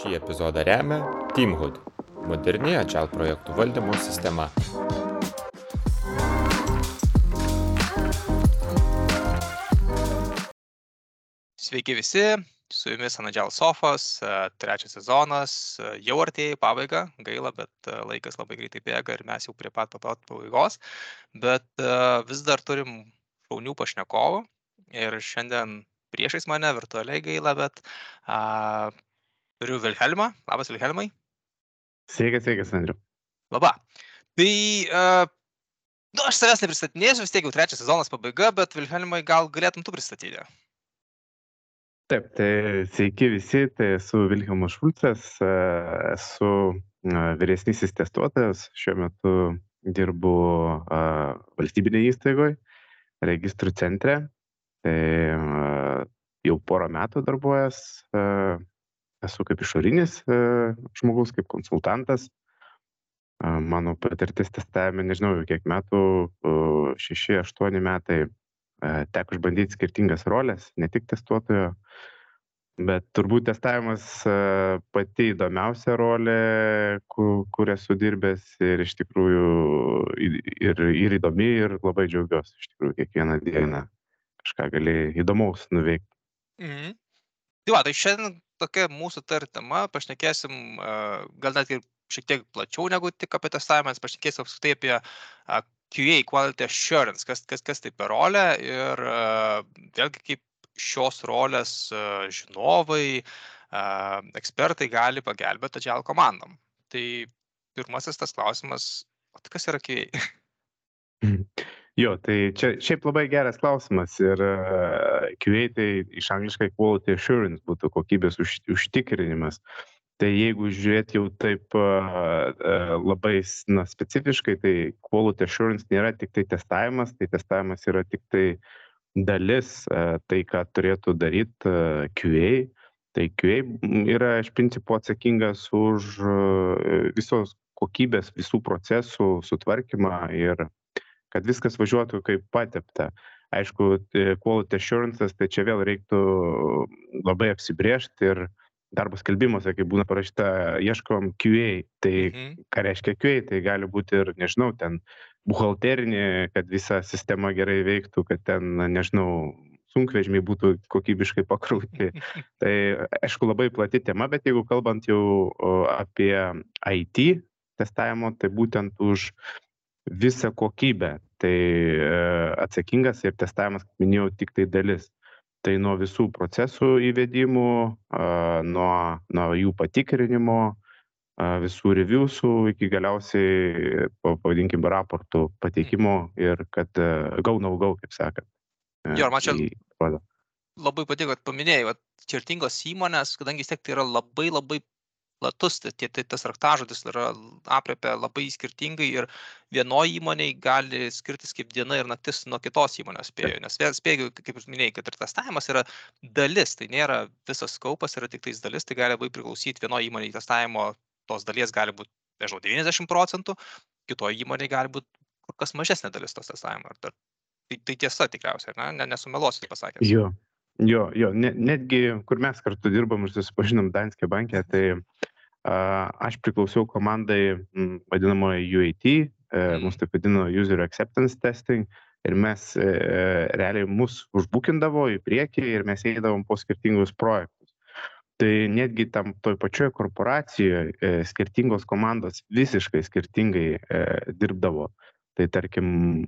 Šį epizodą remia Teamhood - moderni Agile projektų valdymo sistema. Sveiki visi, su jumis Anadžel Sofos, e, trečias sezonas, jau artėja į pabaigą, gaila, bet laikas labai greitai bėga ir mes jau prie pat pat pabaigos, bet vis dar turim šaunių pašnekovų ir šiandien priešais mane virtualiai gaila, bet turiu Vilhelmą. Labas Vilhelmai. Sveikas, sveikas, Andriu. Labą. Tai a, Nu, aš savęs nepristatinėsiu, vis tiek jau trečias sezonas pabaiga, bet Vilhelmai gal galėtum tu pristatyti. Taip, tai sveiki visi, tai esu Vilhelmas Šulcas, e, esu e, vyresnysis testuotojas, šiuo metu dirbu e, valstybinėje įstaigoje, registrų centre, tai jau porą metų darbuojas, esu kaip išorinis žmogus, kaip konsultantas, mano patirtis testavime, nežinau, kiek metų, šeši, aštuoni metai, teko išbandyti skirtingas rolės, ne tik testuotojo, bet turbūt testavimas pati įdomiausia rolė, kur, kur esu dirbęs ir iš tikrųjų ir, ir įdomi ir labai džiaugiuosi iš tikrųjų kiekvieną dieną kažką gali įdomaus nuveikti. Mhm. Tai va, tai šiandien tokia mūsų tartama, pašnekėsim gal net ir šiek tiek plačiau negu tik apie testavimą, pašnekėsim apskritai apie QA, Quality Assurance, kas, kas, kas tai per rolę ir vėlgi kaip šios rolės žinovai, ekspertai gali pagelbėti Agile komandom. Tai pirmasis tas klausimas, kas yra QA? Jo, tai čia šiaip labai geras klausimas ir QA tai iš angliškai quality assurance būtų kokybės už, užtikrinimas. Tai jeigu žiūrėt jau taip labai na, specifiškai, tai quality assurance nėra tik tai testavimas, tai testavimas yra tik tai dalis e, tai, ką turėtų daryti e, QA. Tai QA yra iš principo atsakingas už e, visos kokybės, visų procesų sutvarkymą ir kad viskas važiuotų kaip patepta. Aišku, quality assurances, tai čia vėl reiktų labai apsibriežti ir darbo skelbimuose, kai būna parašyta, ieškom QA. Tai mhm. ką reiškia QA, tai gali būti ir, nežinau, ten buhalterinė, kad visa sistema gerai veiktų, kad ten, nežinau, sunkvežimiai būtų kokybiškai pakrauti. Tai aišku labai plati tema, bet jeigu kalbant jau apie IT testavimo, tai būtent už visą kokybę. Tai e, atsakingas ir testavimas, kaip minėjau, tik tai dalis. Tai nuo visų procesų įvedimų, nuo, nuo jų patikrinimo, visų reviewsų iki galiausiai, pavadinkim, raportų pateikimo ir kad go no go, kaip sakant. Jo, ir man čia labai patiko, kad paminėjai, kad skirtingos įmonės, kadangi vis tiek tai yra labai labai platus, tai, tai tas raktažodis yra apriepia labai skirtingai ir vienoje įmonėje gali skirtis kaip diena ir naktis nuo kitos įmonės spėjų. Nes vėl spėjau, kaip jūs minėjai, kad ir testavimas yra dalis, tai nėra visas skaupas, yra tik tais dalis, tai gali labai priklausyti vienoje įmonėje testavimo tos dalies gali būt, nežinau, 90 procentų, kitoje įmonėje gali būt kur kas mažesnė dalis tos testavimo. Tai, tai tiesa tikriausiai, ne? nesumeluosiu pasakęs. Jo, jo, jo. Ne, netgi, kur mes kartu dirbam ir susipažinom Danskė bankė, tai uh, aš priklausiau komandai m, vadinamoje UAT, uh, mm. mus taip vadino User Acceptance Testing. Ir mes e, realiai mus užbukindavo į priekį ir mes eidavom po skirtingus projektus tai netgi tam toj pačioj korporacijoj e, skirtingos komandos visiškai skirtingai e, dirbdavo. Tai tarkim,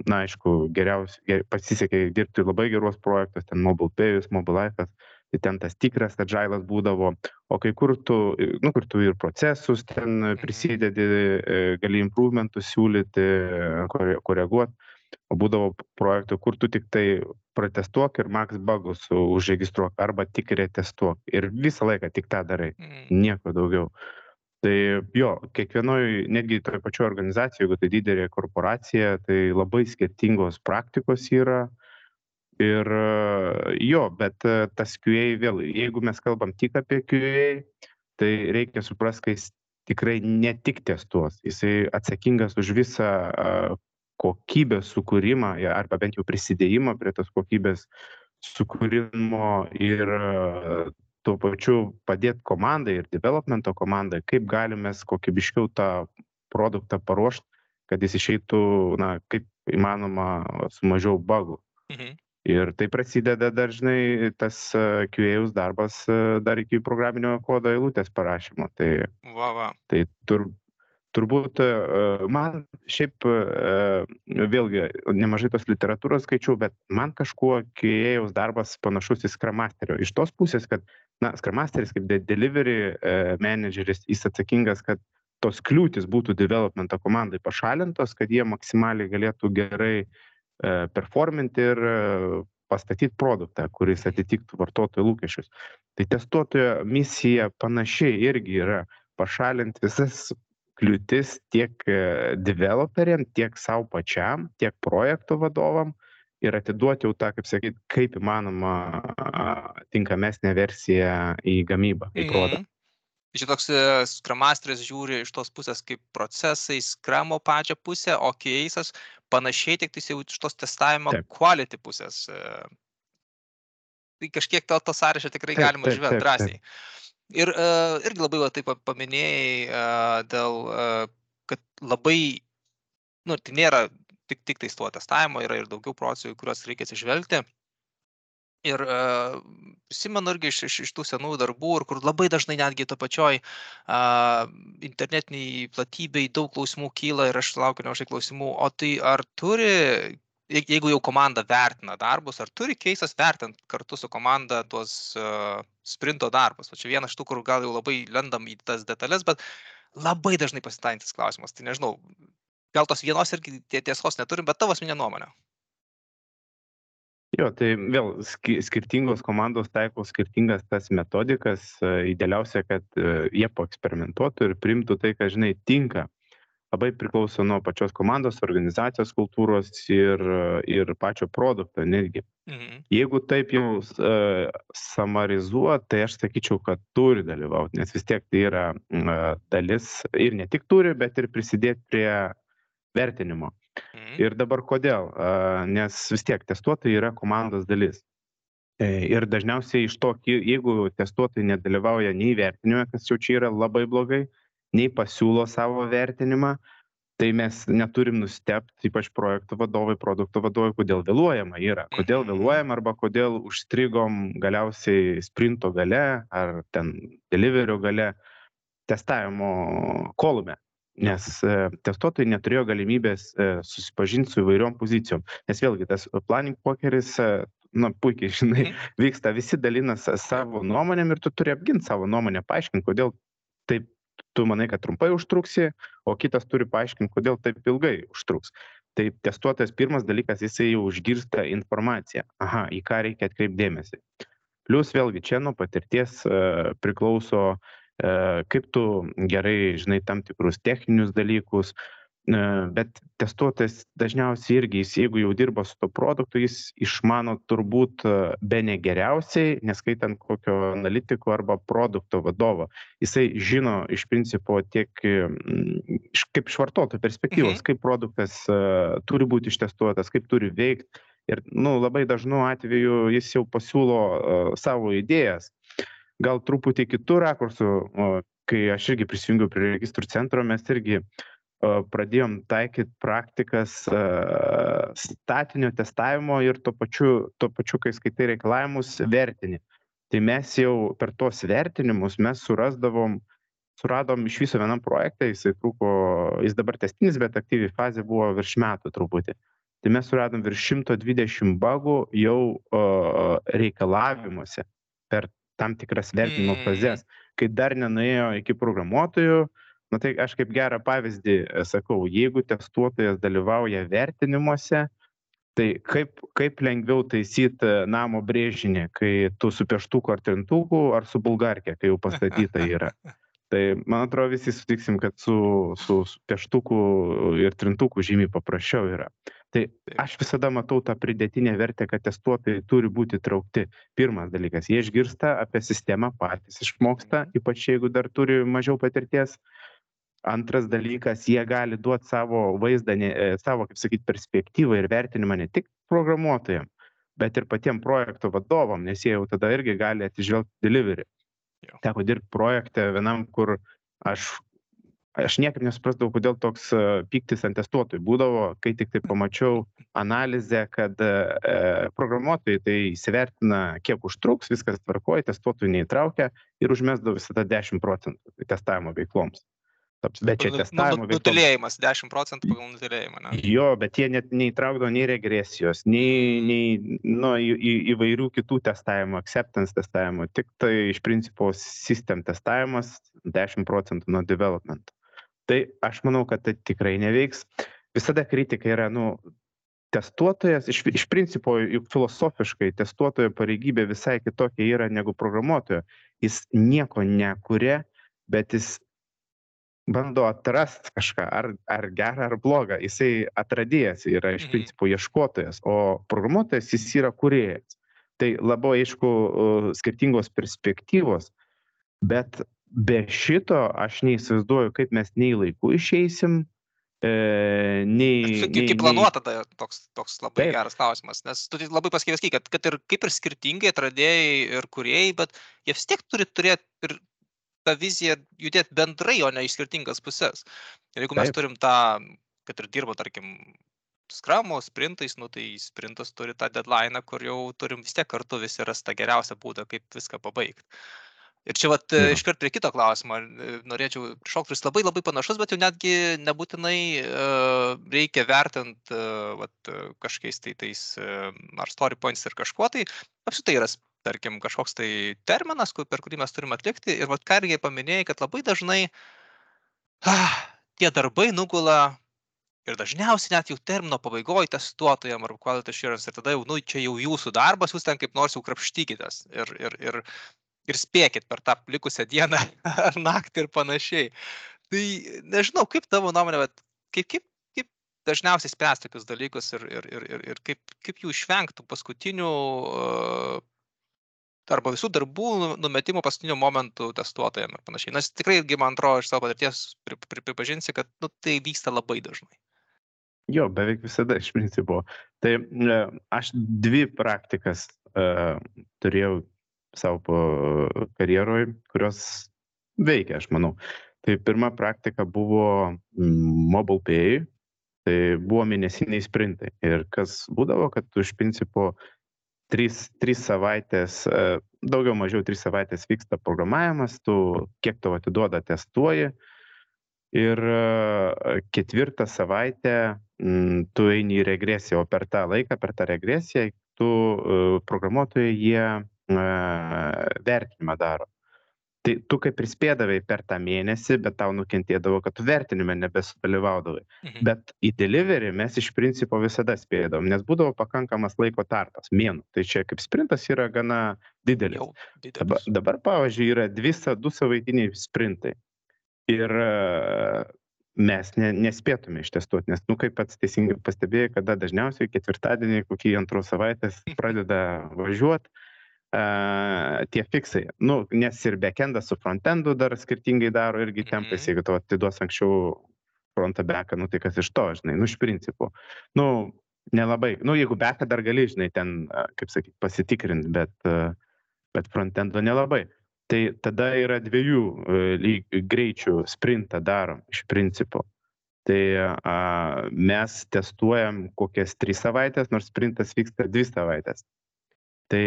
na aišku, geriausiai pasisekė dirbti labai geruos projektus, ten Mobile Payus, Mobile Life, tai ten tas tikras adžailas būdavo, o kai kur tu, nu, kur tu ir procesus ten mhm. prisidedi, e, gali improvementus siūlyti, koreguoti o būdavo projektų, kur tu tik tai protestuok ir max bugus užregistruok arba tik retestuok. Ir visą laiką tik tą darai, mm. nieko daugiau. Tai jo, kiekvienoje, netgi toje pačioje organizacijoje, jeigu tai didelė korporacija, tai labai skirtingos praktikos yra. Ir jo, bet tas QA vėl, jeigu mes kalbam tik apie QA, tai reikia suprasti, kad jis tikrai ne tik testuos, jisai atsakingas už visą kokybės sukūrimą arba bent jau prisidėjimą prie tos kokybės sukūrimo ir tuo pačiu padėt komandai ir developmento komandai, kaip galim mes kokybiškiau tą produktą paruošti, kad jis išeitų, na, kaip įmanoma su mažiau bagų. Mhm. Ir tai prasideda dažnai tas QA darbas dar iki programinio kodo eilutės parašymo. Tai, Va, va. tai tur, turbūt man šiaip vėlgi nemažai tos literatūros skaičiau, bet man kažkuo QA darbas panašus į Scrum Masterio. Iš tos pusės, kad, na, Scrum Masteris kaip de delivery manageris, jis atsakingas, kad tos kliūtis būtų developmento komandai pašalintos, kad jie maksimaliai galėtų gerai uh, performinti ir uh, pastatyti produktą, kuris atitiktų vartotojų lūkesčius. Tai testuotojo misija panašiai irgi yra pašalinti visas kliūtis tiek developeriam, tiek savo pačiam, tiek projekto vadovam ir atiduoti jau tą, kaip sakyt, kaip įmanoma tinkamesnę versiją į gamybą, į. Mhm. Čia toks Scrum Masteris žiūri iš tos pusės kaip procesai, Scrumo pačią pusę, o keisas panašiai tik tai jau iš tos testavimo Taip. quality pusės. e, Tai kažkiek to, to sąrašą tikrai Taip, galima žvelgti drąsiai. Ir uh, irgi labai va, taip pa- paminėjai uh, dėl, uh, kad labai, nu, tai nėra tik, tik tais tuo testavimo, yra ir daugiau procesų, kuriuos reikia atsižvelgti. Ir uh, prisimenu irgi iš, iš, iš tų senų darbų, kur labai dažnai netgi to pačioj uh, internetiniai platybei daug klausimų kyla ir aš laukiu nemažai klausimų, o tai ar turi, je- jeigu jau komanda vertina darbus, ar turi keisas vertint kartu su komanda tuos uh, sprinto darbus. O čia vienas iš tų, kur gal jau labai lendam į tas detalės, bet labai dažnai pasitaikantis klausimas. Tai nežinau, gal tos vienos irgi tie tiesos neturim, bet tavo asmeninė nuomonė. Jo, tai vėl ski, skirtingos komandos taiko skirtingas tas metodikas. e, Idealiausia, kad e, jie paeksperimentuotų ir primtų tai, kas, žinai, tinka. Labai priklauso nuo pačios komandos, organizacijos kultūros ir, e, ir pačio produkto netgi. Mhm. Jeigu taip jau uh, samarizuot, tai aš sakyčiau, kad turi dalyvauti, nes vis tiek tai yra uh, dalis ir ne tik turi, bet ir prisidėti prie vertinimo. Mhm. Ir dabar kodėl? Nes vis tiek testuotojai yra komandos dalis. E, Ir dažniausiai iš to, jeigu testuotojai nedalyvauja nei vertinime, kas jau čia yra labai blogai, nei pasiūlo savo vertinimą, tai mes neturim nustebti, ypač projektų vadovai, produkto vadovai, kodėl vėluojama yra. Kodėl Mhm. vėluojama arba kodėl užstrigom galiausiai sprinto gale ar ten deliverio gale testavimo kolume nes e, testuotojai neturėjo galimybės e, susipažinti su įvairiom pozicijom. Nes vėlgi tas planning pokeris, e, na, puikiai žinai, Mhm. vyksta, visi dalina sa- savo nuomonėm ir tu turi apginti savo nuomonę, paaiškinti, kodėl taip tu manai, kad trumpai užtruksi, o kitas turi paaiškinti, kodėl taip ilgai užtruks. Tai testuotojas pirmas dalykas, jisai jau užgirsta informaciją. Aha, į ką reikia atkreipdėmėsi. Plius vėlgi čia nuo patirties priklauso kaip tu gerai žinai tam tikrus techninius dalykus, e, bet testuotojas dažniausiai irgi, jis, jeigu jau dirba su to produktu, jis išmano turbūt e, be ne geriausiai, neskaitant kokio analitiko arba produkto vadovo. Jisai žino iš principo tiek kaip iš vartotojo perspektyvos, Mhm. kaip produktas e, turi būti ištestuotas, kaip turi veikti. Ir nu, labai dažnu atveju jis jau pasiūlo uh, savo idėjas gal truputį kitų rakursų, kai aš irgi prisijungiau prie registrų centro, mes irgi pradėjom taikyti praktikas statinio testavimo ir tuo pačiu, tuo pačiu, kai skaitai reikalavimus, vertini. Tai mes jau per tuos vertinimus mes surasdavom, suradom iš viso vienam projektą, jisai truko, jis dabar testinis, bet aktyviai fazė buvo virš metų truputį. Tai mes suradom virš 120 bagų jau reikalavimuose per tam tikras vertinimo Mm. fazes, kai dar nenuėjo iki programuotojų. Na tai aš kaip gerą pavyzdį e, sakau, jeigu testuotojas dalyvauja vertinimuose, tai kaip, kaip lengviau taisyti namo brėžinį, kai tu su pieštuku ar trintuku, ar su bulgarkė, kai jau pastatyta yra. Tai man atrodo visi sutiksim, kad su, su, su pieštuku ir trintuku žymiai paprasčiau yra. Tai aš visada matau tą pridėtinę vertę, kad testuotojai turi būti traukti. Pirmas dalykas, jie išgirsta apie sistemą, patys išmoksta, ypač jeigu dar turi mažiau patirties. Antras dalykas, jie gali duoti savo vaizdą, ne, e, savo, kaip sakyti, perspektyvą ir vertinimą ne tik programuotojams, bet ir patiem projekto vadovam, nes jie jau tada irgi gali atižvelgti delivery. Jo. Teko dirbti projekte vienam, kur aš, aš niekaip nesuprasdavau, kodėl toks e, pyktis ant testuotojų būdavo, kai tik tai pamačiau analizę, kad e, programuotojai tai įsivertina, kiek užtruks, viskas tvarkoja, testuotojų neįtraukia ir užmesdavo visada 10 procentų testavimo veikloms. Bet čia Nu, testavimo nu, veikloms. Nutylėjimas, 10 procentų pagal nutylėjimą. Ne? Jo, bet jie net neįtraukdavo nei regresijos, nei, nei nu, į, į, įvairių kitų testavimų, acceptance testavimų, tik tai iš principo system testavimas 10 procentų nuo development. Tai aš manau, kad tai tikrai neveiks. Visada kritika yra, nu, testuotojas, iš, iš principo, juk filosofiškai testuotojo pareigybė visai kitokia yra negu programuotojo. Jis nieko nekuria, bet jis bando atrast kažką, ar, ar gerą, ar blogą. Jisai atradėjas yra iš Mhm. principo ieškotojas, o programuotojas jis yra kuriejas. Tai labai aišku uh, skirtingos perspektyvos, bet be šito aš neįsivaizduoju, kaip mes nei laiku išeisim, e, nei... Kaip, nei- planuota, tai toks, toks labai Taip. geras klausimas, nes tu tai labai pasakėjai, kad, kad ir kaip ir skirtingai atradėjai ir kuriejai, bet jie vis tiek turi turėti ir tą viziją judėti bendrai, o ne iš skirtingas pusės. Ir jeigu mes Taip. turim tą, kad ir dirbo, tarkim, skramo, sprintais, nu tai sprintas turi tą deadline, kur jau turim vis tiek kartu visi rasti tą geriausią būdą, kaip viską pabaigti. Ir čia vat Jo. iškart prie kito klausimo, e, norėčiau šokti, kuris labai labai panašus, bet jau netgi nebūtinai e, reikia vertinti vat, e, kažkokiais tai tais e, ar story points ir kažkuo tai. Apsitai yra, tarkim, kažkoks tai terminas, kur, per kurį mes turime atlikti. Ir vat ką irgi paminėjai, kad labai dažnai ah, tie darbai nugula ir dažniausiai net jau termino pabaigoje testuotojam ar quality assurance ir tada jau, nu, čia jau jūsų darbas, jūs ten kaip nors jau krapštykitės ir, ir, ir, ir spėkit per tą likusią dieną ar naktį ir panašiai. Tai nežinau, kaip tavo nuomonė, bet kaip, kaip, kaip dažniausiai spręs tokius dalykus ir, ir, ir, ir, ir kaip, kaip jų išvengtų paskutinių uh, arba visų darbų nu- numetimų paskutiniu momentu testuotojam ir panašiai. Nes tikrai man atrodo, iš savo patirties pri, pri, pripažinsi, kad nu, tai vyksta labai dažnai. Jo, beveik visada iš principo. Tai e, aš dvi praktikas e, turėjau savo karjeroj, kurios veikia, aš manau. Tai pirma praktika buvo mm, mobile pay, tai buvo mėnesiniai sprintai. Ir kas būdavo, kad tu iš principo trys, trys savaitės, e, daugiau mažiau trys savaitės vyksta programavimas, tu kiek tau atiduoda testuoji. Ir e, ketvirtą savaitę mm, tu eini į regresiją, o per tą laiką, per tą regresiją, tu e, programuotojai jie vertinimą daro. Tai tu kaip ir spėdavai per tą mėnesį, bet tau nukentėdavo, kad tu vertinime nebesudalyvaudavai. Mhm. Bet į delivery mes iš principo visada spėdavom, nes būdavo pakankamas laiko tarpas, mėnų. Tai čia kaip sprintas yra gana didelis. Jau Dabar, didelis. dabar pavyzdžiui, yra dvi, du savaitiniai sprintai. Ir mes ne, nespėtume ištestuoti, nes, nu, kaip pats teisingai pastebėjai, kada dažniausiai ketvirtadienį, kokį antros savaitės pradeda važiuoti uh, tie fiksai. Nu, nes ir backendas su frontendu dar skirtingai daro irgi tempais, Mhm. jeigu tu atiduos anksčiau frontą beką, nu tai kas iš to, žinai, nu iš principo. Nu, nelabai, nu jeigu beką dar gali, žinai, ten, kaip sakyti, pasitikrinti, bet, bet frontendo nelabai. Tai tada yra dviejų e, lyg- greičių sprintą darom iš principo. Tai a, mes testuojam kokias tris savaitės, nors sprintas vyksta dvi savaitės. Tai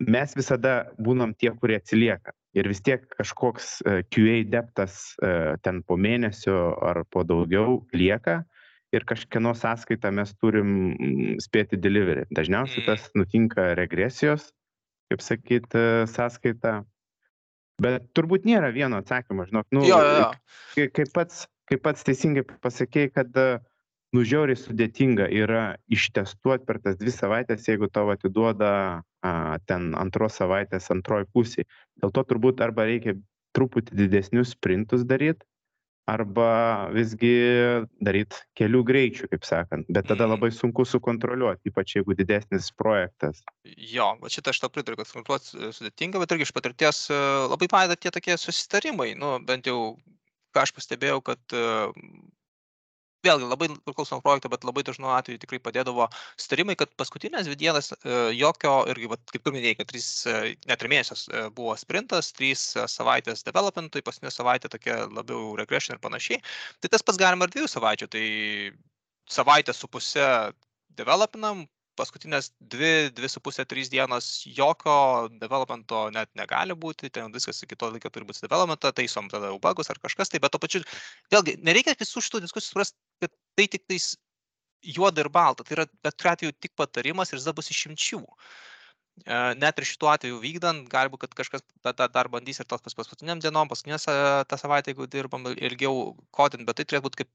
mes visada būnam tie, kurie atsilieka. Ir vis tiek kažkoks e, QA deptas e, ten po mėnesio ar po daugiau lieka. Ir kažkieno sąskaitą mes turim mm, spėti delivery. Dažniausiai Mm. tas nutinka regresijos, kaip sakyt, e, sąskaita. Bet turbūt nėra vieno atsakymo, žinok. Nu, Jo, jo, jo. kai- kaip pats, kaip pats teisingai pasakėjai, kad e, nu žiauriai sudėtinga yra ištestuoti per tas dvi savaitės, jeigu tau atiduoda a, ten antros savaitės antroji pusė. Dėl to turbūt arba reikia truputį didesnius sprintus daryti, arba visgi daryti kelių greičių, kaip sakant. Bet tada labai sunku sukontroliuoti, ypač jeigu didesnis projektas. Jo, va šitą aš to pritariu, kad konsultuoti sudėtinga, bet irgi iš patirties e, labai padeda tie tokie susitarimai. Nu, bent jau, ką aš pastebėjau, kad e, vėlgi labai priklauso nuo projekto, bet labai dažnu atveju tikrai padėdavo sutarimai, kad paskutinės dvi dienas e, jokio, irgi, vat, kaip tu minėjai, kad trys, e, net ir mėnesius e, buvo sprintas, trys savaitės developmentui, paskutinė savaitė tokia labiau regression ir panašiai. Tai tas pats galima ir dviejų savaičių. Tai savaitę su pusė developinam, paskutinės dvi, dvi su pusė, trys dienos jokio developmento net negali būti, ten viskas iki to laiko turi būti developmento, taisom tada jau bagus ar kažkas, tai bet to pačiu, vėlgi, nereikia visų šitų diskusijų suprasti, tai tik tais juoda ir balta, tai yra bet kuriuo atveju tik patarimas ir tada bus išimčių. E, net ir šituo atveju vykdant, galbūt, kad kažkas tą dar bandys ir tos pas paskutiniam dienom, paskutinę tą savaitę, jeigu dirbam ilgiau kodint, bet tai turėtų būti kaip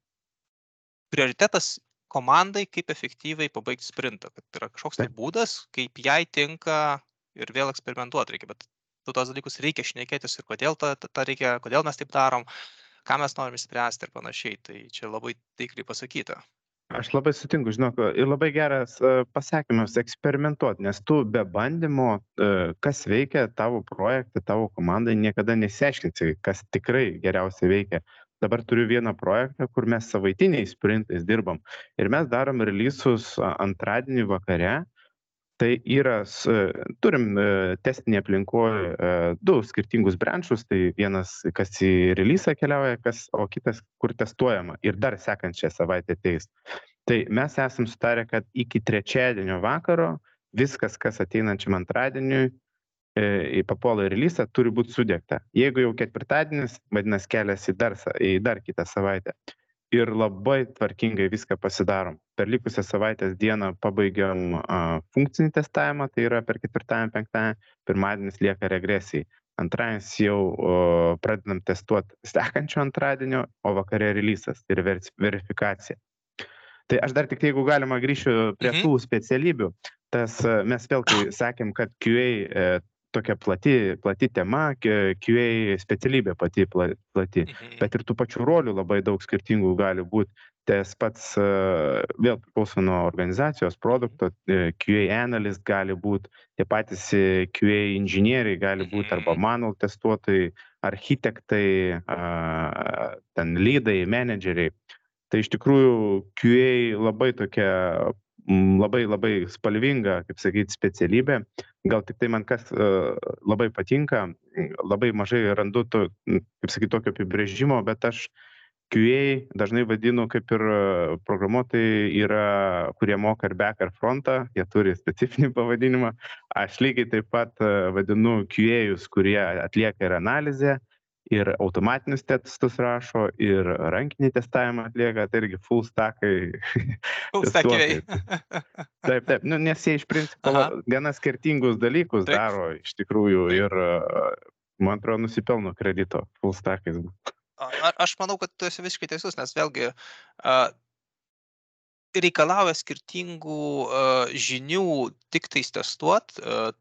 prioritetas komandai kaip efektyviai pabaigti sprintą, kad yra kažkoks tai būdas, kaip jai tinka ir vėl eksperimentuoti reikia, bet tu tos dalykus reikia šnekėtis ir kodėl, ta, ta, ta reikia, kodėl mes taip darom, ką mes norim išspręsti ir panašiai. Tai čia labai taikliai pasakyta. Aš labai sutinku, žinok, ir labai geras uh, pasakymas - eksperimentuoti, nes tu be bandymo, uh, kas veikia tavo projektą, tavo komandai, niekada nesiaiškinsi, kas tikrai geriausiai veikia dabar turiu vieną projektą kur mes savaitiniais sprintais dirbam ir mes darom relysus antradienį vakare tai yra s turim e, testinėj aplinkoj e, du skirtingus brenčus tai vienas kas į relysą keliauja kas o kitas kur testuojama ir dar sekančią savaitę ateis tai mes esam sutarę kad iki trečiadienio vakaro viskas kas ateinančiam antradieniui E, papuola į releasą, turi būti sudėkta. Jeigu jau ketvirtadienis, vadinasi, kelias į dar, į dar kitą savaitę. Ir labai tvarkingai viską pasidarom. Per likusią savaitės dieną pabaigiam a, funkcinį testavimą, tai yra per ketvirtąjį, penktąjį, pirmadienis lieka regresijai. Antradienis jau o, pradedam testuoti sekančio antradienio, o vakare releasas ir verifikacija. Tai aš dar tik, jeigu galima, grįšiu prie mhm. tų specialybių. Tas mes vėl, kai sakėm, kad QA e, tokia plati plati tema QA specialybė pati pla plati, mhm. bet ir tų pačių rolių labai daug skirtingų gali būti. Tas pats vėl priklauso nuo organizacijos, produkto, e, QA analyst gali būti, tie patys e, QA inžinieriai gali būti arba mhm. manual testuotojai, architektai, ten lydai, menedžeriai. Tai iš tikrųjų QA labai tokia labai labai spalvinga, kaip sakyti, specialybė. Gal tik tai man kas uh, labai patinka, labai mažai randu, to, kaip sakyti, tokio apibrėžimo, bet aš QA dažnai vadinu kaip ir programuotojai yra, kurie moka ir back ar frontą, jie turi specifinį pavadinimą. Aš lygiai taip pat vadinu QA-jus, kurie atlieka ir analizę, ir automatinius testus rašo, ir rankinį testavimą atlieka, tai irgi full stackai. Full stackai. taip, taip, nu, nes jie iš principo Aha. gana skirtingus dalykus taip. daro iš tikrųjų ir, man atrodo, nusipelno kredito full stackais. Aš manau, kad tu esi visiškai teisus, nes vėlgi uh, reikalauja skirtingų žinių tiktais testuot,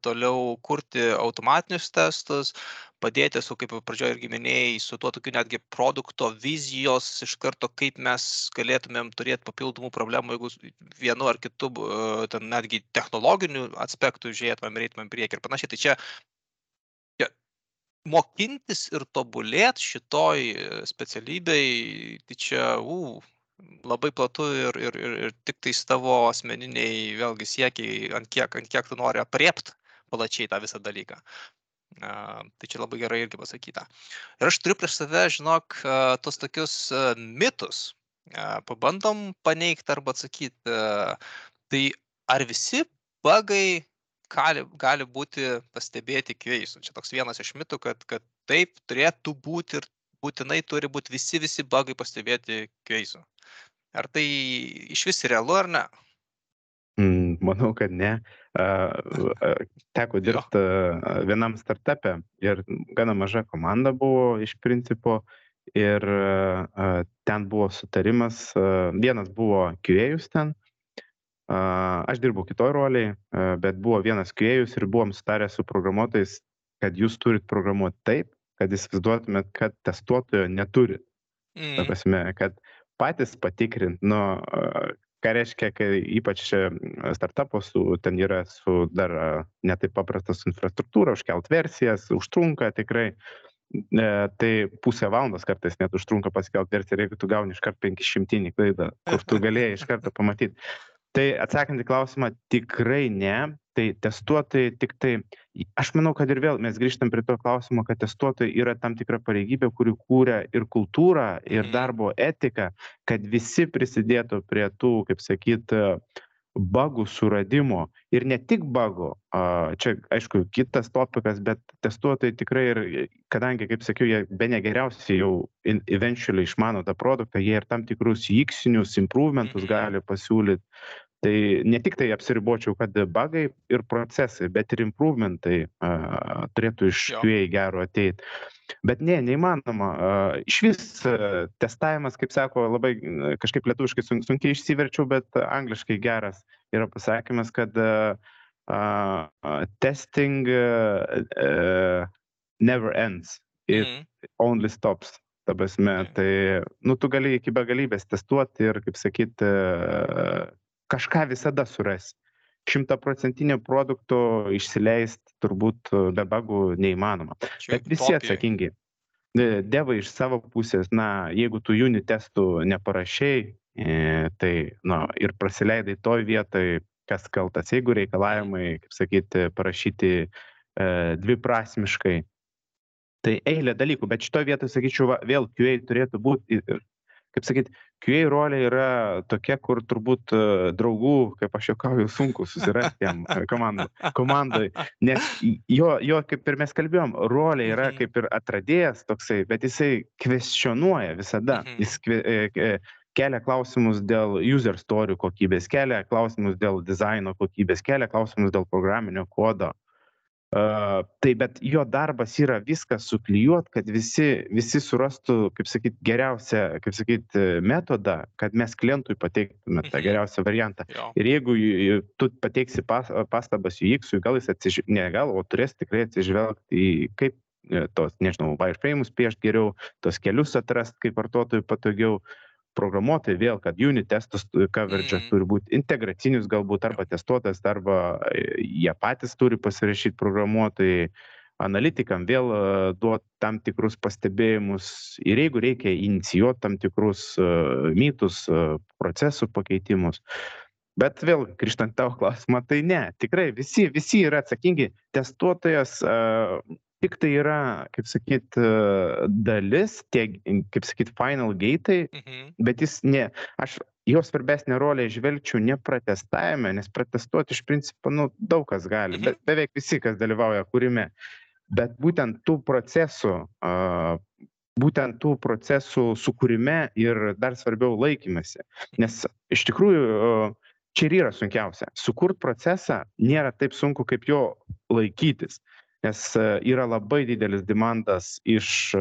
toliau kurti automatinius testus, padėti su, kaip pradžioje irgi minėjai, su tuo tokiu netgi produkto vizijos iš karto, kaip mes galėtumėm turėti papildomų problemų, jeigu vienu ar kitu, ten netgi technologinių aspektų žiūrėtumėm, reitumėm priekį ir panašiai. Tai čia mokintis ir tobulėti šitoj specialybei, tai čia, uh, labai platu ir ir ir ir tiktais tavo asmeniniai vėlgi siekiai, ant kiek, ant kiek tu nori apriept plačiai tą visą dalyką. Uh, tai čia labai gerai irgi pasakyta. Ir aš turiu prieš save, žinok, uh, tos tokius uh, mitus. Pabandom paneigti arba atsakyti. Tai ar visi bagai gali, gali būti pastebėti kveisų? Čia toks vienas iš mitų, kad, kad taip turėtų būti ir būtinai turi būti visi, visi bagai pastebėti kveisų. Ar tai iš vis realu ar ne? Mm, manau, kad ne. Teko dirbti vienam startupė ir gana maža komanda buvo iš principo ir ten buvo sutarimas, vienas buvo QA ten, aš dirbau kitoj roliai, bet buvo vienas QA ir buvom sutarę su programuotojais, kad jūs turit programuoti taip, kad įsivaizduotumėt, kad testuotojo neturit. Mm. Ta prasme, kad patys patikrint, nu, ką reiškia, kai ypač startupos ten yra su dar netaip paprastas infrastruktūra, užkelt versijas, užtrunka tikrai. e, tai pusę valandos kartais net užtrunka paskelbti versiją ir jeigu tu gauni iškart 500 klaidą, kur tu galėjai iš karto pamatyti. Tai atsakant į klausimą, tikrai ne. Tai testuotojai tik tai, aš manau, kad ir vėl mes grįžtam prie to klausimo, kad testuotojai yra tam tikra pareigybė, kuri kūrė ir kultūrą, ir Mhm. darbo etiką, kad visi prisidėtų prie tų, kaip sakyt, bagų suradimo ir ne tik bagų, čia aišku kitas topikas, bet testuotojai tikrai ir, kadangi, kaip sakiau, jie be negeriausiai jau eventually išmano tą produktą, jie ir tam tikrus įksinius, improvementus Mhm. gali pasiūlyti. Tai ne tik tai apsiribočiau, kad bagai ir procesai, bet ir improvementai a, turėtų iš. QA gero ateiti. Bet ne, neįmanoma. a, Iš vis a, testavimas, kaip sako, labai kažkaip lietuviškai sun- sunkiai išsiverčiau, bet angliškai geras yra pasakymas, kad a, a, testing a, a, never ends. It Mhm. only stops. Ta prasme, Mhm. tai, nu, tu gali iki begalybės testuoti ir, kaip sakyti, kažką visada surasi. Šimtaprocentinio produkto išsileisti turbūt be bagų neįmanoma. Čia Bet visi utopija. atsakingi. E, Devai iš savo pusės, na, jeigu tu unit testų neparašiai, e, tai, na, ir prasileidai toj vietoj, kas kaltas, jeigu reikalavimai, kaip sakyti, parašyti e, dviprasmiškai, tai eilė dalykų, bet šitoje vietoje, sakyčiau, vėl QA turėtų būti, kaip sakyti, QA rolė yra tokia, kur turbūt e, draugų, kaip aš juokauju, sunku susirasti jam e, komandai, komandai, nes jo, jo, kaip ir mes kalbėjom, rolė yra Mhm. kaip ir atradėjas toksai, bet jisai kvestionuoja visada, Mhm. jis kve, e, e, kelia klausimus dėl user story kokybės, kelia klausimus dėl dizaino kokybės, kelia klausimus dėl programinio kodo. Uh, tai bet jo darbas yra viską suklijuot, kad visi, visi surastų, kaip sakyt, geriausią, kaip sakyt, metodą, kad mes klientui pateiktume tą geriausią variantą. Ir jeigu tu pateiksi pas, pastabas UX, gal jis atsižvelgs, ne gal, o turės tikrai atsižvelgti į kaip tos, nežinau, wireframes piešti geriau, tos kelius atrasti, kaip vartotojui patogiau. Programuotojai vėl, kad unit testas coverage'as Mhm. turi būti integracinius galbūt arba testuotas, arba e, jie patys turi pasirašyti programuotojai. Analitikam vėl e, duoti tam tikrus pastebėjimus ir jeigu reikia inicijuoti tam tikrus e, mytus, e, procesų pakeitimus. Bet vėl, grįžtant tavo klausimą, tai ne, tikrai visi, visi yra atsakingi. Testuotojas uh, tik tai yra, kaip sakyt, dalis, tie, kaip sakyt, final gate'ai, Mhm. bet jis ne, aš jo svarbesnę rolę išvelgčiau ne pratestavime, nes pratestuoti iš principo, nu, daug kas gali, Mhm. bet beveik visi, kas dalyvauja kūrime. Bet būtent tų procesų, būtent tų procesų sukūrime ir dar svarbiau laikymasi. Nes iš tikrųjų čia ir yra sunkiausia. Sukurt procesą nėra taip sunku, kaip jo laikytis. Nes e, yra labai didelis demandas iš e,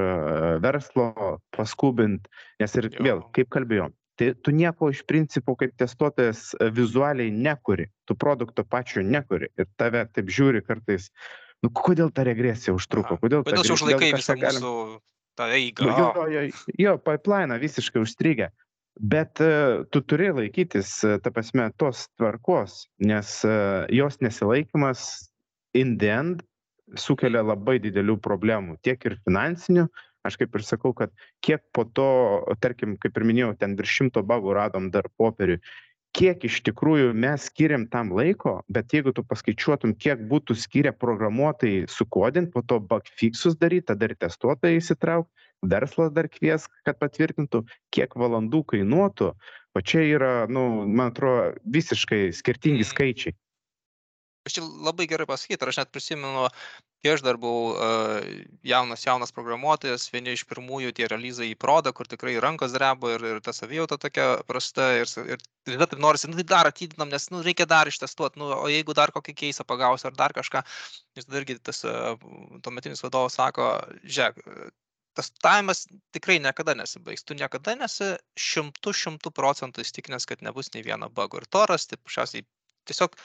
verslo paskubint, nes ir Jo. vėl, kaip kalbėjom, tai tu nieko iš principo kaip testuotojas e, vizualiai nekuri, tu produkto pačio nekuri ir tave taip žiūri kartais, nu kodėl ta regresija užtruko, kodėl ta Kodėl čia užlaikai visą galim- mūsų tą eigą? Nu, jo, jo, jo, pipeline visiškai užstrigę. Bet tu turi laikytis, ta prasme, tos tvarkos, nes jos nesilaikymas in the end sukelia labai didelių problemų, tiek ir finansinių, aš kaip ir sakau, kad kiek po to, tarkim, kaip ir minėjau, ten virš šimto bagų radom dar popierių, kiek iš tikrųjų mes skiriam tam laiko, bet jeigu tu paskaičiuotum, kiek būtų skiria programuotojai sukodint, po to bug fixus daryti, tada ir testuotojai įsitraukti, verslas dar kvies, kad patvirtintų, kiek valandų kainuotų, o čia yra, nu, man atrodo, visiškai skirtingi Mhm. skaičiai. Aš čia labai gerai pasakyti, ir aš net prisimenu, kai aš dar buvau uh, jaunas, jaunas programuotojas, vieni iš pirmųjų tie realizai į prodą, kur tikrai rankos dreba ir, ir ta savijauta tokia prasta ir, ir tada taip norisi, nu tai dar atidinam, nes nu, reikia dar ištestuoti, nu, o jeigu dar kokį keisą pagausiu ar dar kažką, ir tada irgi tas uh, tuometinis vadovas sako, žiūrėk, uh, testavimas tikrai niekada nesibaigs. Tu niekada nesi šimtų šimtų procentų įstikinęs, kad nebus nei vieno bago. Ir to rasti, pašiausiai, tiesiog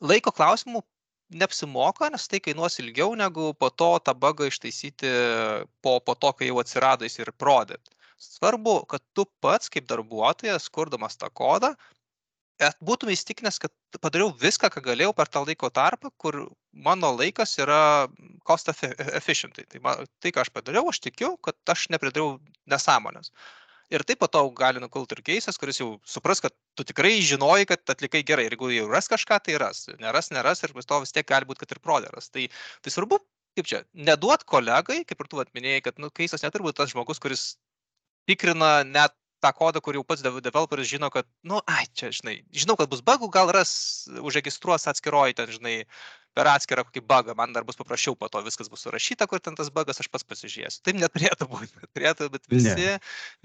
laiko klausimų neapsimoka, nes tai kainuos ilgiau negu po to tą bugą ištaisyti po, po to, kai jau atsirado jis ir prodė. Svarbu, kad tu pats kaip darbuotojas, kurdamas tą kodą, et- būtum įstikinęs, kad padariau viską, ką galėjau per tą laiko tarpą, kur mano laikas yra cost efficientai. Tai, ma, tai, ką aš padariau, aš tikiu, kad aš nepridariau nesąmonės. Ir taip po to gali nukulti ir keisas, kuris jau supras, kad tu tikrai žinoji, kad atlikai gerai. Ir jeigu jau ras kažką, tai ras. Neras, neras ir vis to vis tiek gali būti, kad ir proderas. Tai, tai svarbu, kaip čia, neduot kolegai, kaip ir tu atminėjai, kad nu, keisas neturi būti tas žmogus, kuris tikrina net tą kodą, kur jau pats developeris žino, kad, nu, ai, čia, žinai, žinau, kad bus bugų, gal ras, užregistruos atskiroji ten, žinai, per atskirą kokį bugą, man dar bus paprasčiau, po to viskas bus surašyta, kur ten tas bugas, aš pats pasižiūrėsiu. Taip neturėtų būti, turėtų, bet visi, ne.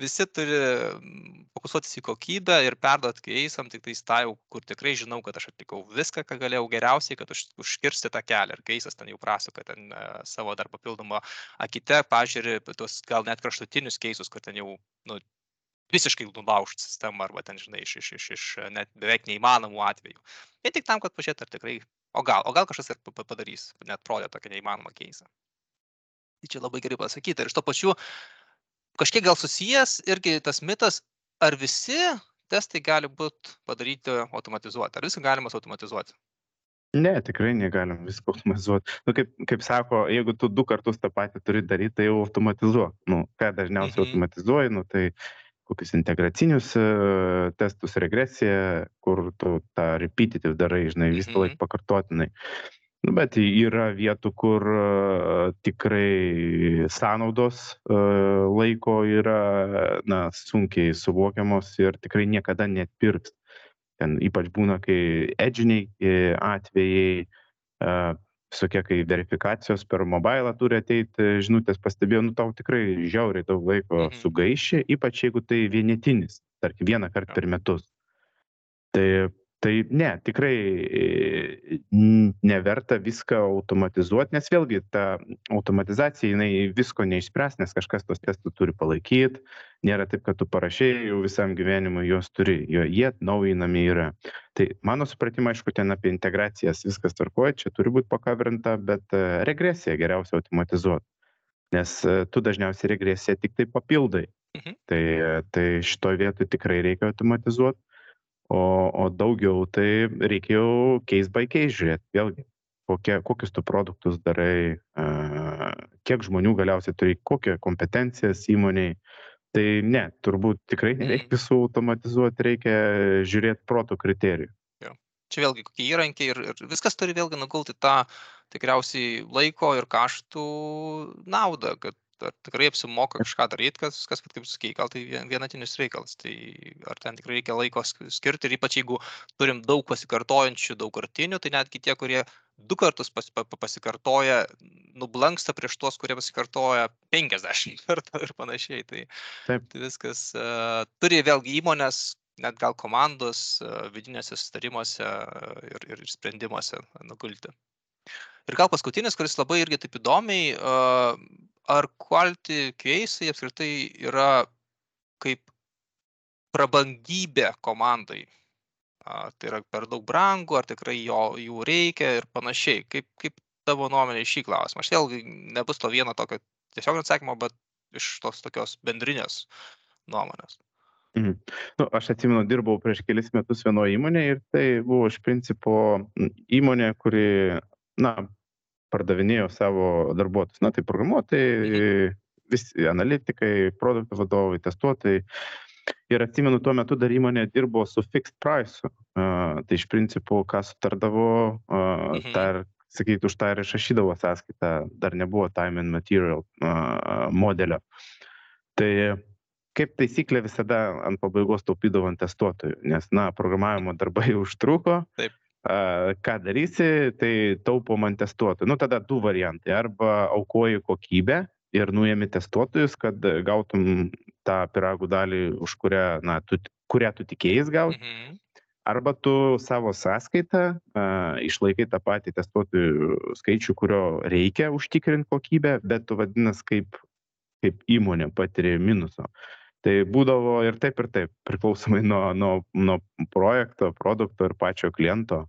visi turi mm, fokusuotis į kokybę ir perduoti keisam, tik tai stau, kur tikrai žinau, kad aš atlikau viską, ką galėjau geriausiai, kad už, užkirsti tą kelią. Ir keisas ten jau prasuka ten uh, savo dar papildomą akite, pažiūrė, tuos gal net kraštutinius keisus, kur ten jau, nu, visiškai nulaužt sistemą arba ten, žinai, iš, iš, iš, iš net beveik neįmanomų atvejų. Vien tik tam, kad pažiūrėt, ar tikrai, o gal, o gal kažkas ir padarys, net prodė tokią neįmanomą keisą. Tai čia labai gerai pasakyti. Ir iš to pačiu kažkiek gal susijęs irgi tas mitas, ar visi testai gali būti padaryti automatizuoti, ar viską galima automatizuoti. Ne, tikrai negalim visko automatizuoti. Nu, kaip, kaip sako, jeigu tu du kartus tą patį turi daryti, tai jau automatizuok. Nu, ką dažniausiai mhm. automatizuoji, nu, tai kokius integracinius e, testus, regresiją, kur tu tą repetitive darai, žinai, visą laiką mhm. pakartotinai. Nu, bet yra vietų, kur uh, tikrai sąnaudos uh, laiko yra na, sunkiai suvokiamos ir tikrai niekada net pirks. Ten ypač būna, kai edžiniai atvejai, visokie kai verifikacijos per mobilą turi ateiti žinutės pastebėjau nu tau tikrai žiauriai daug laiko Mhm. sugaiši ypač jeigu tai vienetinis tarkim vienąkart per metus tai tai ne tikrai n- neverta viską automatizuot nes vėlgi ta automatizacija jinai visko neišspręs nes kažkas tuos testus turi palaikyt. Nėra taip kad tu parašei jau visam gyvenimui juos turi jo jie atnaujinami yra. Tai mano supratimu aišku ten apie integracijas viskas tvarkoj čia turi būt pakaverinta bet e, regresiją geriausia automatizuot. Nes e, tu dažniausiai regresiją tiktai papildai. Mhm. tai tai šitoj vietoj tikrai reikia automatizuot o o daugiau tai reikia jau case by case žiūrėt. Vėlgi kokia kokius tu produktus darai a kiek žmonių galiausiai turi kokią kompetencijas įmonėj tai ne turbūt tikrai nereik Mhm. visų automatizuot reikia žiūrėt proto kriterijų. Čia vėlgi kokie įrankiai ir, ir viskas turi vėlgi nugulti tą tikriausiai laiko ir kaštų naudą, kad ar tikrai apsimoka kažką daryti, kas, kas kaip sakei, gal tai vien- vienatinis reikalas. Tai ar ten tikrai reikia laiko sk- skirti ir ypač jeigu turim daug pasikartojančių, daugkartinių, tai netgi tie, kurie du kartus pas, pa, pa- pasikartoja, nublanksta prieš tuos, kurie pasikartoja 50 kartų ir panašiai. Tai, Taip. tai viskas uh, turi vėlgi įmonės, net gal komandos uh, vidinėse sustarimuose uh, ir, ir sprendimuose nugulti. Ir gal paskutinis, kuris labai irgi taip įdomiai, ar quality case'ai apskritai yra kaip prabangybė komandai? A, tai yra per daug brangu, ar tikrai jo, jų reikia ir panašiai. Kaip, kaip tavo nuomonė šį klausimą? Aš vėlgi nebus to vieno tokio tiesiog atsakymo, bet iš tos tokios bendrinės nuomonės. Mhm. Nu, aš atsimenu, dirbau prieš kelis metus vienoje įmonėje ir tai buvo iš principo įmonė, kuri, na, pardavinėjo savo darbuotojus. Na, tai programuotojai, visi analitikai, produktų vadovai, testuotojai. Ir atsimenu, tuo metu dar įmonė dirbo su fixed price. Uh, tai iš principo, ką sutardavo, uh, Mhm. tą ir, sakyti, už tą ir išrašydavo sąskaitą, dar nebuvo time and material uh, modelio. Tai kaip taisyklė visada ant pabaigos taupydavo ant testuotojų, nes, na, programavimo darbai užtruko. Taip. A, ką darysi, tai taupom ant testuotojų. Nu, tada du variantai. Arba aukoji kokybę ir nuėmi testuotojus, kad gautum tą piragų dalį, už kurią, na, tu, kurią tu tikėjai gauti. Mhm. Arba tu savo sąskaitą a, išlaikai tą patį testuotojų skaičių, kurio reikia užtikrinti kokybę, bet tu vadinasi kaip, kaip įmonė patiri minuso. Tai būdavo ir taip, ir taip, priklausomai nuo, nuo, nuo projekto, produkto ir pačio kliento.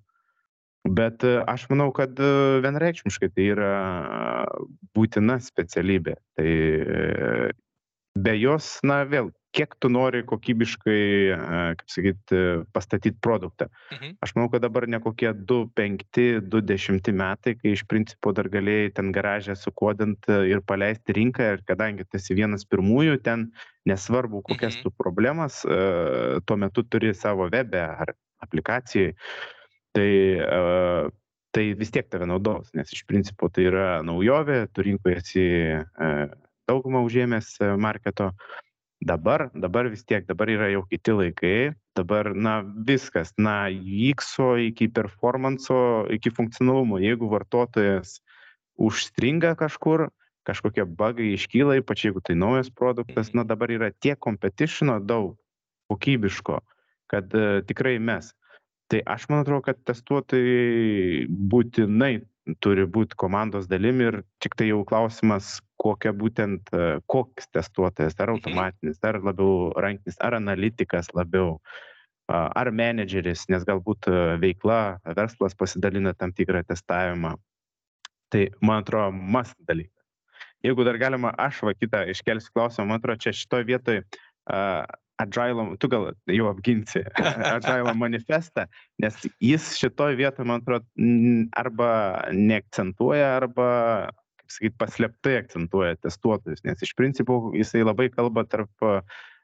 Bet e, aš manau, kad e, vienareikšmiškai tai yra būtina specialybė. Tai e, be jos, na vėl, kiek tu nori kokybiškai, kaip sakyti, pastatyti produktą. Mhm. Aš manau, kad dabar ne kokie 2-5, 2-10 metai, kai iš principo dar galėjai ten garažę sukodinti ir paleisti rinką ir kadangi tu esi vienas pirmųjų, ten nesvarbu, kokias mhm. tu problemas, tuo metu turi savo webe ar aplikacijai. Tai tai vis tiek tave naudos, nes iš principo tai yra naujovė, tu rinkoje esi daugumą užėmęs marketo, dabar dabar vis tiek dabar yra jau kiti laikai dabar na viskas na ikso iki performanso iki funkcionalumo. Jeigu vartotojas užstringa kažkur kažkokie bagai iškyla ypač jeigu tai naujas produktas na dabar yra tiek kompetišino daug kokybiško kad uh, tikrai mes. Tai aš man atrodo kad testuotojai būtinai turi būt komandos dalim ir tiktai jau klausimas kokia būtent e, koks testuotojas ar mhm. automatinis ar labiau rankinis ar analitikas labiau ar menedžeris nes galbūt e, veikla verslas pasidalina tam tikrą testavimą. Tai man atrodo must dalykas. Jeigu dar galima aš va kitą iškelsiu klausimą. Man atrodo čia šitoj vietoj Agile, tu gal jau apginsi Agile manifestą, nes jis šitoj vietoje, man atrodo, arba neakcentuoja, arba, kaip sakyti, paslėptai akcentuoja testuotojus, nes iš principo jisai labai kalba tarp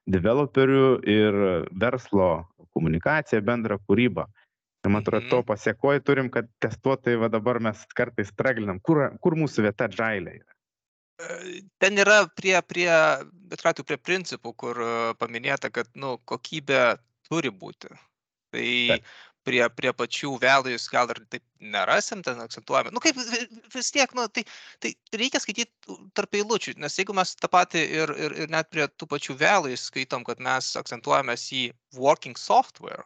developerių ir verslo komunikaciją, bendrą kūrybą. Ir man atrodo, to mhm. pasiekoji turim, kad testuotojai va dabar mes kartais straglinam, kur, kur mūsų vieta Agile yra ten yra prie, prie, bet tu prie principų, kur e, paminėta, kad nu, kokybė turi būti. Tai Taip. prie, prie pačių values gal ir taip nerasim, ten akcentuojame. Nu kaip vis tiek, nu, tai, tai reikia skaityti tarp eilučių, nes jeigu mes tą patį ir, ir, ir net prie tų pačių values skaitom, kad mes akcentuojamės į working software,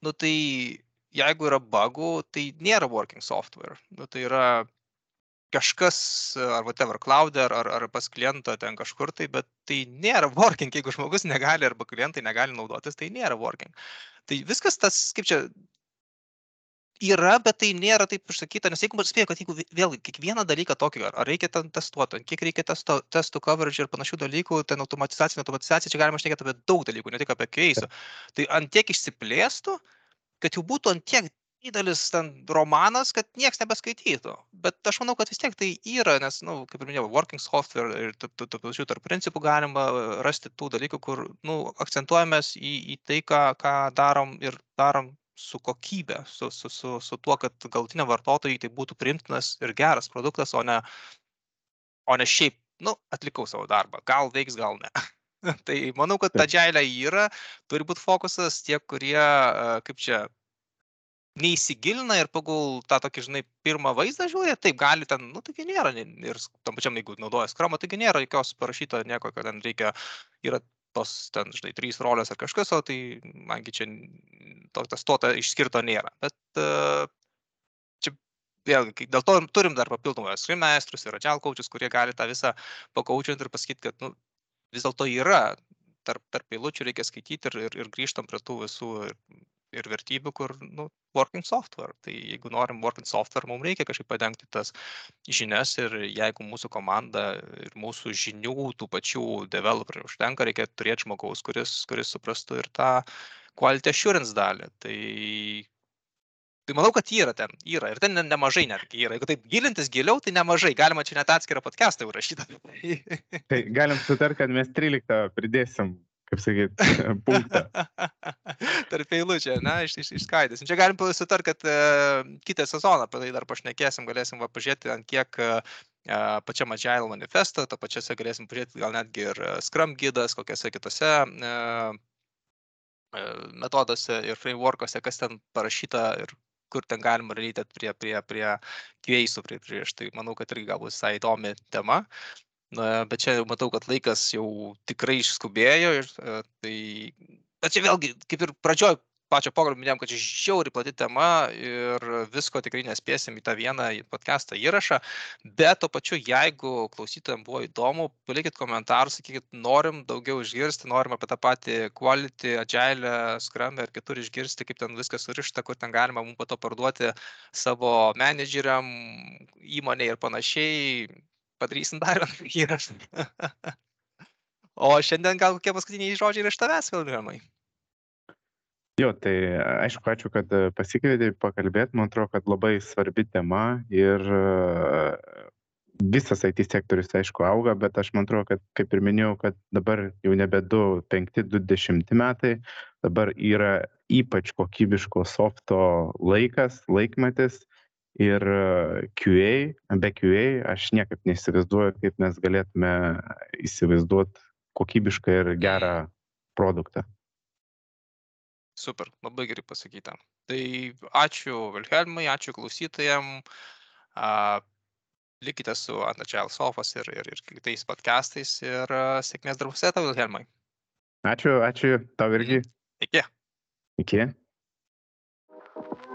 nu tai jeigu yra bugų, tai nėra working software. Nu, tai yra kažkas ar whatever cloude ar, ar, ar pas klientą ten kažkur tai, bet tai nėra working, jeigu žmogus negali arba klientai negali naudotis, tai nėra working. Tai viskas tas, kaip čia, yra, bet tai nėra taip išsakyta, nes jeigu spėjau, kad jeigu vėlgi kiekvieną dalyką tokį, ar reikia ten testuoti, kiek reikia testo, testų coverage ir panašių dalykų, ten automatizacija, automatizacija, čia galima šnekėti apie daug dalykų, ne tik apie keisų. Tai ant tiek išsiplėstų, kad jau būtų ant tiek didelis ten romanas, kad niekas nebeskaitytų. Bet aš manau, kad vis tiek tai yra, nes, na, nu, kaip ir minėjau, working software ir pačių tarp principų galima rasti tų dalykų, kur, na, nu, akcentuojamės į, į tai, ką, ką darom ir darom su kokybė, su, su, su, su tuo, kad galtiniam vartotojui tai būtų primtinas ir geras produktas, o ne, o ne šiaip, na, nu, atlikau savo darbą. Gal veiks, gal ne. tai manau, kad ta džiailė yra, turi būti fokusas tie, kurie, kaip čia, neįsigilina ir pagal tą tokį, žinai, pirmą vaizdą žiūri, taip gali ten, nu, taigi nėra, ir tam pačiam, jeigu naudoja skramą, taigi nėra jokios parašyto nieko, kad ten reikia, yra tos ten, žinai, trys rolės ar kažkas, o tai mangi čia to testuota išskirto nėra. Bet uh, čia vėlgi, dėl to turim dar papildomą scrum meistrus ir agile coaches, kurie gali tą visą pakaučinti ir pasakyti, kad, nu, vis dėlto yra tarp, tarp eilučių reikia skaityti ir, ir, ir grįžtam prie tų visų ir vertybių, kur, nu, working software. Tai jeigu norim working software, mums reikia kažkaip padengti tas žinias ir jeigu mūsų komanda ir mūsų žinių, tų pačių developerių užtenka, reikia turėti žmogaus, kuris, kuris suprastų ir tą quality assurance dalį. Tai Tai manau, kad yra ten, yra. Ir ten nemažai netgi yra. Jeigu taip gilintis giliau, tai nemažai. Galima čia net atskirą podcastą užrašyti. tai galim sutarti, kad mes 13 pridėsim kaip sakyt, punktą. Tarp eilučių, na, iš, iš, išskaidysim. Čia galim sutar, kad uh, kitą sezoną apie tai dar pašnekėsim, galėsim va, pažiūrėti, ant kiek uh, pačiam Agile manifesto, to pačiose galėsim pažiūrėti gal netgi ir Scrum gidas, kokiose kitose uh, metoduose ir frameworkuose, kas ten parašyta ir kur ten galima related prie, prie, prie QA-sų prieš. Tai manau, kad irgi galbūt visai įdomi tema na bet čia matau kad laikas jau tikrai išskubėjo ir e, tai bet čia vėlgi kaip ir pradžioj pačio pokalbio minėjom kad čia žiauriai plati tema ir visko tikrai nespėsim į tą vieną podkastą įrašą bet tuo pačiu jeigu klausytojam buvo įdomu palikit komentarus sakykit norim daugiau išgirsti norim apie tą patį quality agile scrum ir kitur išgirsti kaip ten viskas surišta kur ten galima mum po to parduoti savo menedžeriam įmonei ir panašiai padarysim dar vieną įrašą. O šiandien gal kokie paskutiniai žodžiai yra iš tavęs, Vilniamai? Jo, tai aišku, ačiū, kad pasikvietei pakalbėti. Man atrodo, kad labai svarbi tema ir visas IT sektorius, aišku, auga, bet aš man atrodo, kad, kaip ir minėjau, kad dabar jau nebe 2-5-20 metai, dabar yra ypač kokybiško softo laikas, laikmetis ir QA, be QA aš niekaip neįsivaizduoju, kaip mes galėtume įsivaizduoti kokybišką ir gerą produktą. Super, labai gerai pasakyta. Tai ačiū Vilhelmai, ačiū klausytojams. Likite su Anagile Sofas ir, ir, ir kitais podcastais ir sėkmės darbuose tau, Vilhelmai. Ačiū, ačiū, tau irgi. Iki. Iki. thank you